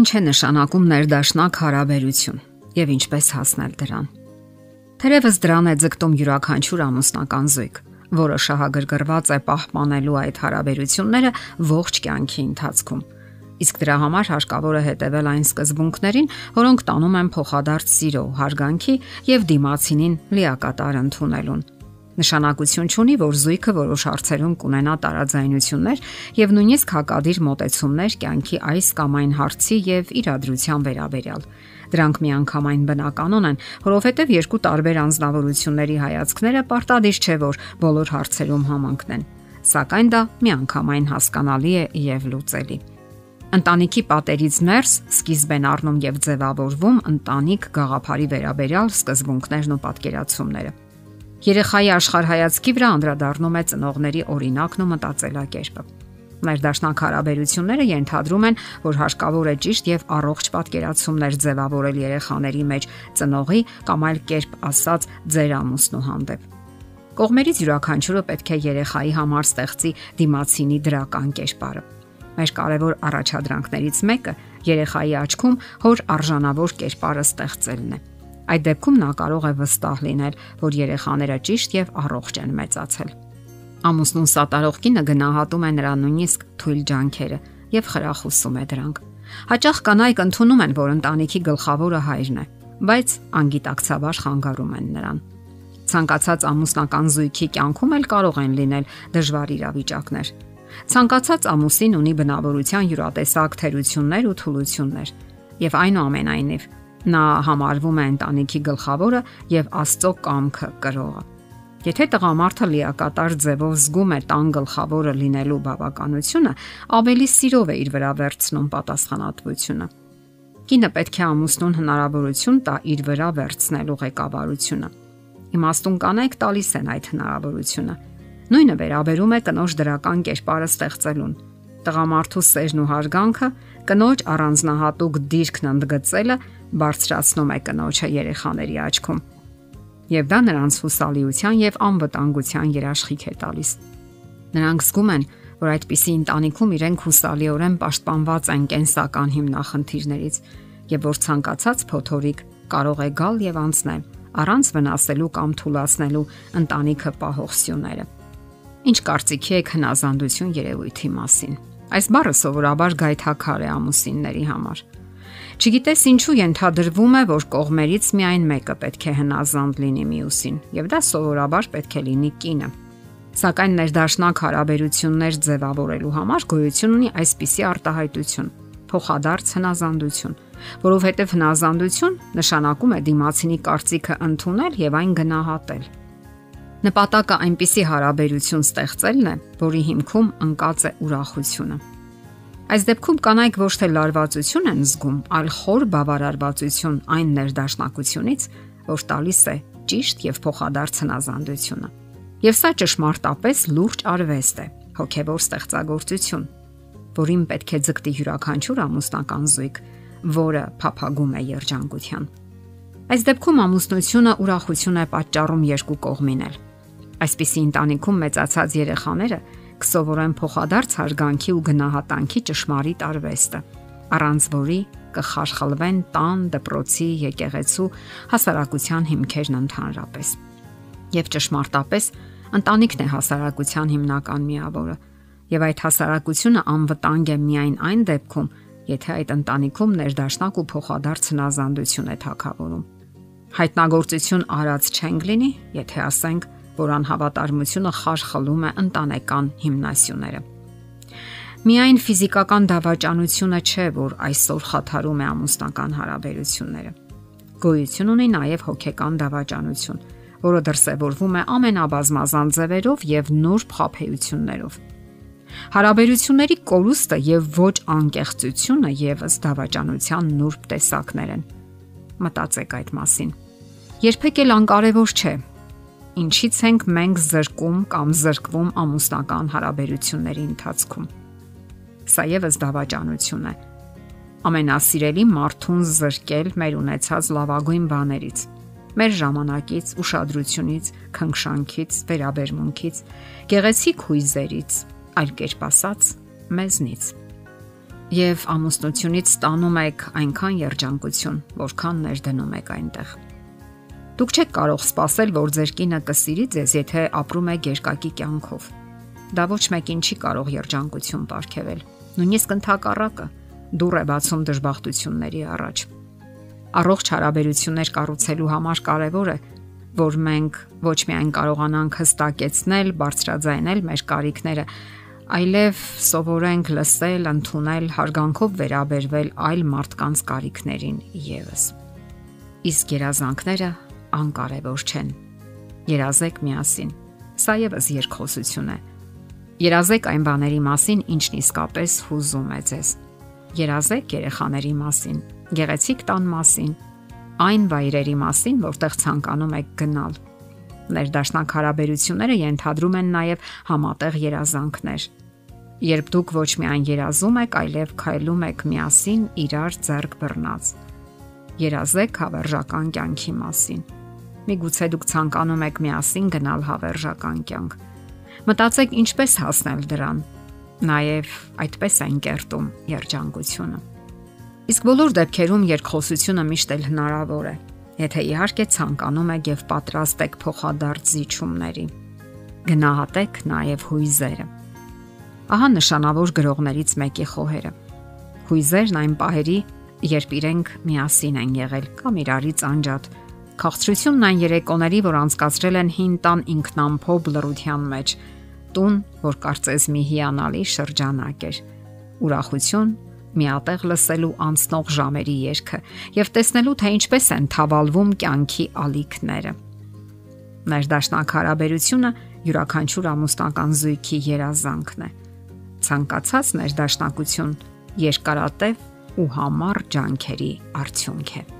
Ինչ է նշանակում ներդաշնակ հարաբերություն եւ ինչպես հասնել դրան։ Թերևս դրան է ձգտում յուրաքանչյուր ամուսնական զույգ, որը շահագրգռված է պահպանելու այդ հարաբերությունները ողջ կյանքի ընթացքում։ Իսկ դրա համար հարկավոր է հետևել այն սկզբունքներին, որոնք տանում են փոխադարձ սիրո, հարգանքի եւ դիմացինին լիակատար ընդունելուն Նշանակություն ունի, որ զույգը որոշ հարցերում կունենա տարաձայնություններ եւ նույնիսկ հակադիր մոտեցումներ կյանքի այս կամ այն հարցի եւ իրադրության վերաբերյալ։ Դրանք միանգամայն բնականon են, որովհետեւ երկու տարբեր անznավորությունների հայացքները պարտադիր չէ, որ բոլոր հարցերում համընկնեն։ Սակայն դա միանգամայն հասկանալի է եւ լուծելի։ Ընտանիքի պատերից ներս սկիզբ են առնում եւ ձևավորվում ընտանիք գաղափարի վերաբերյալ սկզբունքներն ու պատկերացումները։ Երեխայի աշխարհայացքի վրա անդրադառնում է ծնողների օրինակն ու մտածելակերպը։ Ներդաշնակ հարաբերությունները ենթադրում են, որ հարկավոր է ճիշտ եւ առողջ պատկերացումներ ձևավորել երեխաների մեջ ծնողի կամ այլ կերպ ասած ձեր ամուսնու հանդեպ։ Կողմերից յուրաքանչյուրը պետք է երեխայի համար ստեղծի դիմացինի դրական կերպարը։ Մեր կարևոր առաջադրանքներից մեկը երեխայի աչքում հոր արժանավոր կերպարը ստեղծելն է։ Այդ դեպքում նա կարող է վստահ լինել, որ երեխաները ճիշտ եւ առողջ են մեծացել։ Ամուսնուն սատարող կինը գնահատում է նրա նույնիսկ թույլ ջանքերը եւ խրախուսում է դրանք։ Հաճախ կանայք ընդունում են, որ ընտանիքի գլխավորը հայրն է, բայց անգիտակցաբար խանգարում են նրան։ Ցանկացած ամուսնական զույգի կյանքում էլ կարող են լինել դժվար իրավիճակներ։ Ցանկացած ամուսին ունի բնավորության յուրատեսակ թերություններ ու թուլություններ, եւ այնուամենայնիվ Նա համարվում է ընտանիքի գլխավորը եւ Աստծո կամքը կրողը։ Եթե տղամարդը լիակատար ձևով զգում է տան գլխավորը լինելու բավականությունը, ավելի սիրով է իր վրա վերցնում պատասխանատվությունը։ Կինը պետք է ամուսնուն հնարավորություն տա իր վրա վերցնելու ղեկավարությունը։ Իմաստուն կանայք տալիս են այդ հնարավորությունը։ Նույնը վերաբերում է կնոջ դրական կերպարը ստեղծելուն։ Տղամարդու սերն ու հարգանքը, կնոջ առանձնահատուկ դիրքն ընդգծելը բարձրացնում է կնոջը երեխաների աչքում։ Եվ դա նրանց հուսալիության եւ անվտանգության երաշխիք է տալիս։ Նրանք զգում են, որ այդպիսի ընտանիքում իրենք հուսալիորեն պաշտպանված են կենսական հիմնախնդիրներից եւ որ ցանկացած փոթորիկ կարող է գալ եւ անցնել առանց վնասելու կամ թուլացնելու ընտանիքը պահող սյուները։ Ինչ կարծիքի եք հնազանդություն երևույթի մասին։ Այս բառը սովորաբար գայթակար է ամուսինների համար։ Չգիտես ինչու ենթադրվում է, որ կողմերից միայն մեկը պետք է հնազանդ լինի մյուսին, եւ դա սովորաբար պետք է լինի կինը։ Սակայն ներդաշնակ հարաբերություններ ձևավորելու համար գոյություն ունի այսպիսի արտահայտություն՝ փոխադարձ հնազանդություն, որովհետև հնազանդություն նշանակում է դիմացինի կարծիքը ընդունել եւ այն գնահատել։ Նպատակը այնպիսի հարաբերություն ստեղծելն է, որի հիմքում ընկած է ուրախությունը։ Այս դեպքում կանայք ոչ թե լարվածություն են զգում, այլ խոր բավարարվածություն այն ներդաշնակությունից, որ տալիս է ճիշտ եւ փոխադարձ հնազանդությունը։ Եվ սա ճշմարտապես լուրջ արվեստ է, հոգեվոր ստեղծագործություն, որին պետք է ձգտի յուրաքանչյուր ամուսնական զույգ, որը փափագում է երջանկության։ Այս դեպքում ամուսնությունը ուրախություն է պատճառում երկու կողմին Այսպիսի ընտանիքում մեծացած երեխաները կսովորեն փոխադարձ հարգանքի ու գնահատանքի ճշմարիտ արվեստը, առանց որի կխարխլվեն տան, դպրոցի, եկեղեցու հասարակության հիմքերն ընդհանրապես։ Եվ ճշմարտապես ընտանիքն է հասարակության հիմնական միավորը, եւ այդ հասարակությունը անվտանգ է միայն այն դեպքում, եթե այդ ընտանիքում ներդաշնակ ու փոխադարձ հնազանդություն է թակավորում։ Հայտնագործություն արած չենք լինի, եթե ասենք, որ անհավատարմությունը խարխլում է ընտանեկան հիմնասյուները։ Միայն ֆիզիկական դավաճանությունը չէ, որ այսօր խաթարում է ամուսնական հարաբերությունները։ Գոյություն ունի նաև հոգեկան դավաճանություն, որը դրսևորվում է ամենաբազմազան ձևերով եւ նուրբ խափեություններով։ Հարաբերությունների կորուստը եւ ոչ անկեղծությունը եւս դավաճանության նուրբ տեսակներ են։ Մտածեք այդ մասին։ Երբեք էլ անկարևոր չէ, ինչից ենք մենք զրկում կամ զրկվում ամուսնական հարաբերությունների ընթացքում։ Սա եւս դավաճանություն է։ Ամենասիրելի մարդուն զրկել մեր ունեցած լավագույն բաներից մեր ժամանակից, ուշադրությունից, քնքշանքից, վերաբերմունքից, գեղեցիկ հույզերից, այլ կերպ ասած, մեզնից։ եւ ամուսնությունից ստանում եք այնքան երջանկություն, որքան ներդնում եք այնտեղ։ Դուք չեք կարող սпасել, որ ձեր կինը կսիրի ձեզ, եթե ապրում է ģերկակի կյանքով։ Դա ոչ մեկին չի կարող երջանկություն ապարգևել։ Նույնիսկ ընդհակառակը դուր է բացում դժբախտությունների առաջ։ Առողջ հարաբերություններ կառուցելու համար կարևոր է, որ մենք ոչ միայն կարողանանք հստակեցնել, բարձրաձայնել մեր կարիքները, այլև սովորենք լսել, ընդունել, հարգանքով վերաբերվել այլ մարդկանց կարիքներին եւս։ Իսկ երազանքները անկարևոր չեն։ Երազեք միասին։ Սա եւս երկխոսություն է։ Երազեք այն բաների մասին, ինչն իսկապես հուզում է ձեզ։ Երազեք երեխաների մասին, գեղեցիկ տան մասին, այն վայրերի մասին, որտեղ ցանկանում եք գնալ ներդաշնակ հարաբերությունները ենթադրում են նաև համատեղ երազանքներ երբ դուք ոչ միայն երազում եք, այլև քայլում եք միասին իրար ձեռք բռնած։ Երազեք հավերժական կյանքի մասին։ Միգուցե դուք ցանկանում եք միասին գնալ հավերժական կյանք։ Մտածեք ինչպես հասնել դրան։ Նաև այդպես այն կերտում երջանկությունը։ Իսկ բոլոր դեպքերում երկխոսությունը միշտ էլ հնարավոր է, եթե իհարկե ցանկանում եք եւ պատրաստ եք փոխադարձ զիջումների։ Գնահատեք նաև հույզերը Ահա նշանավոր գրողներից մեկի խոհերը։ Հույզերն այն պահերի, երբ իրենք միասին են եղել կամ իրարից անջատ։ Քաղցրությունն այն երեկոների, որ անցկացրել են հին տան ինքնամփոբ լռության մեջ, տուն, որ կարծես մի հիանալի շրջանակ էր։ Ուրախություն, միատեղ լսելու անցնող ժամերի երգը եւ տեսնելու թե ինչպես են թավալվում կյանքի ալիքները։ Ներդաշնակ հարաբերությունը յուրաքանչյուր ամուսնական զույգի երազանքն է ցանկացած ներդաշնակություն երկարատև ու համառ ջանքերի արդյունք է։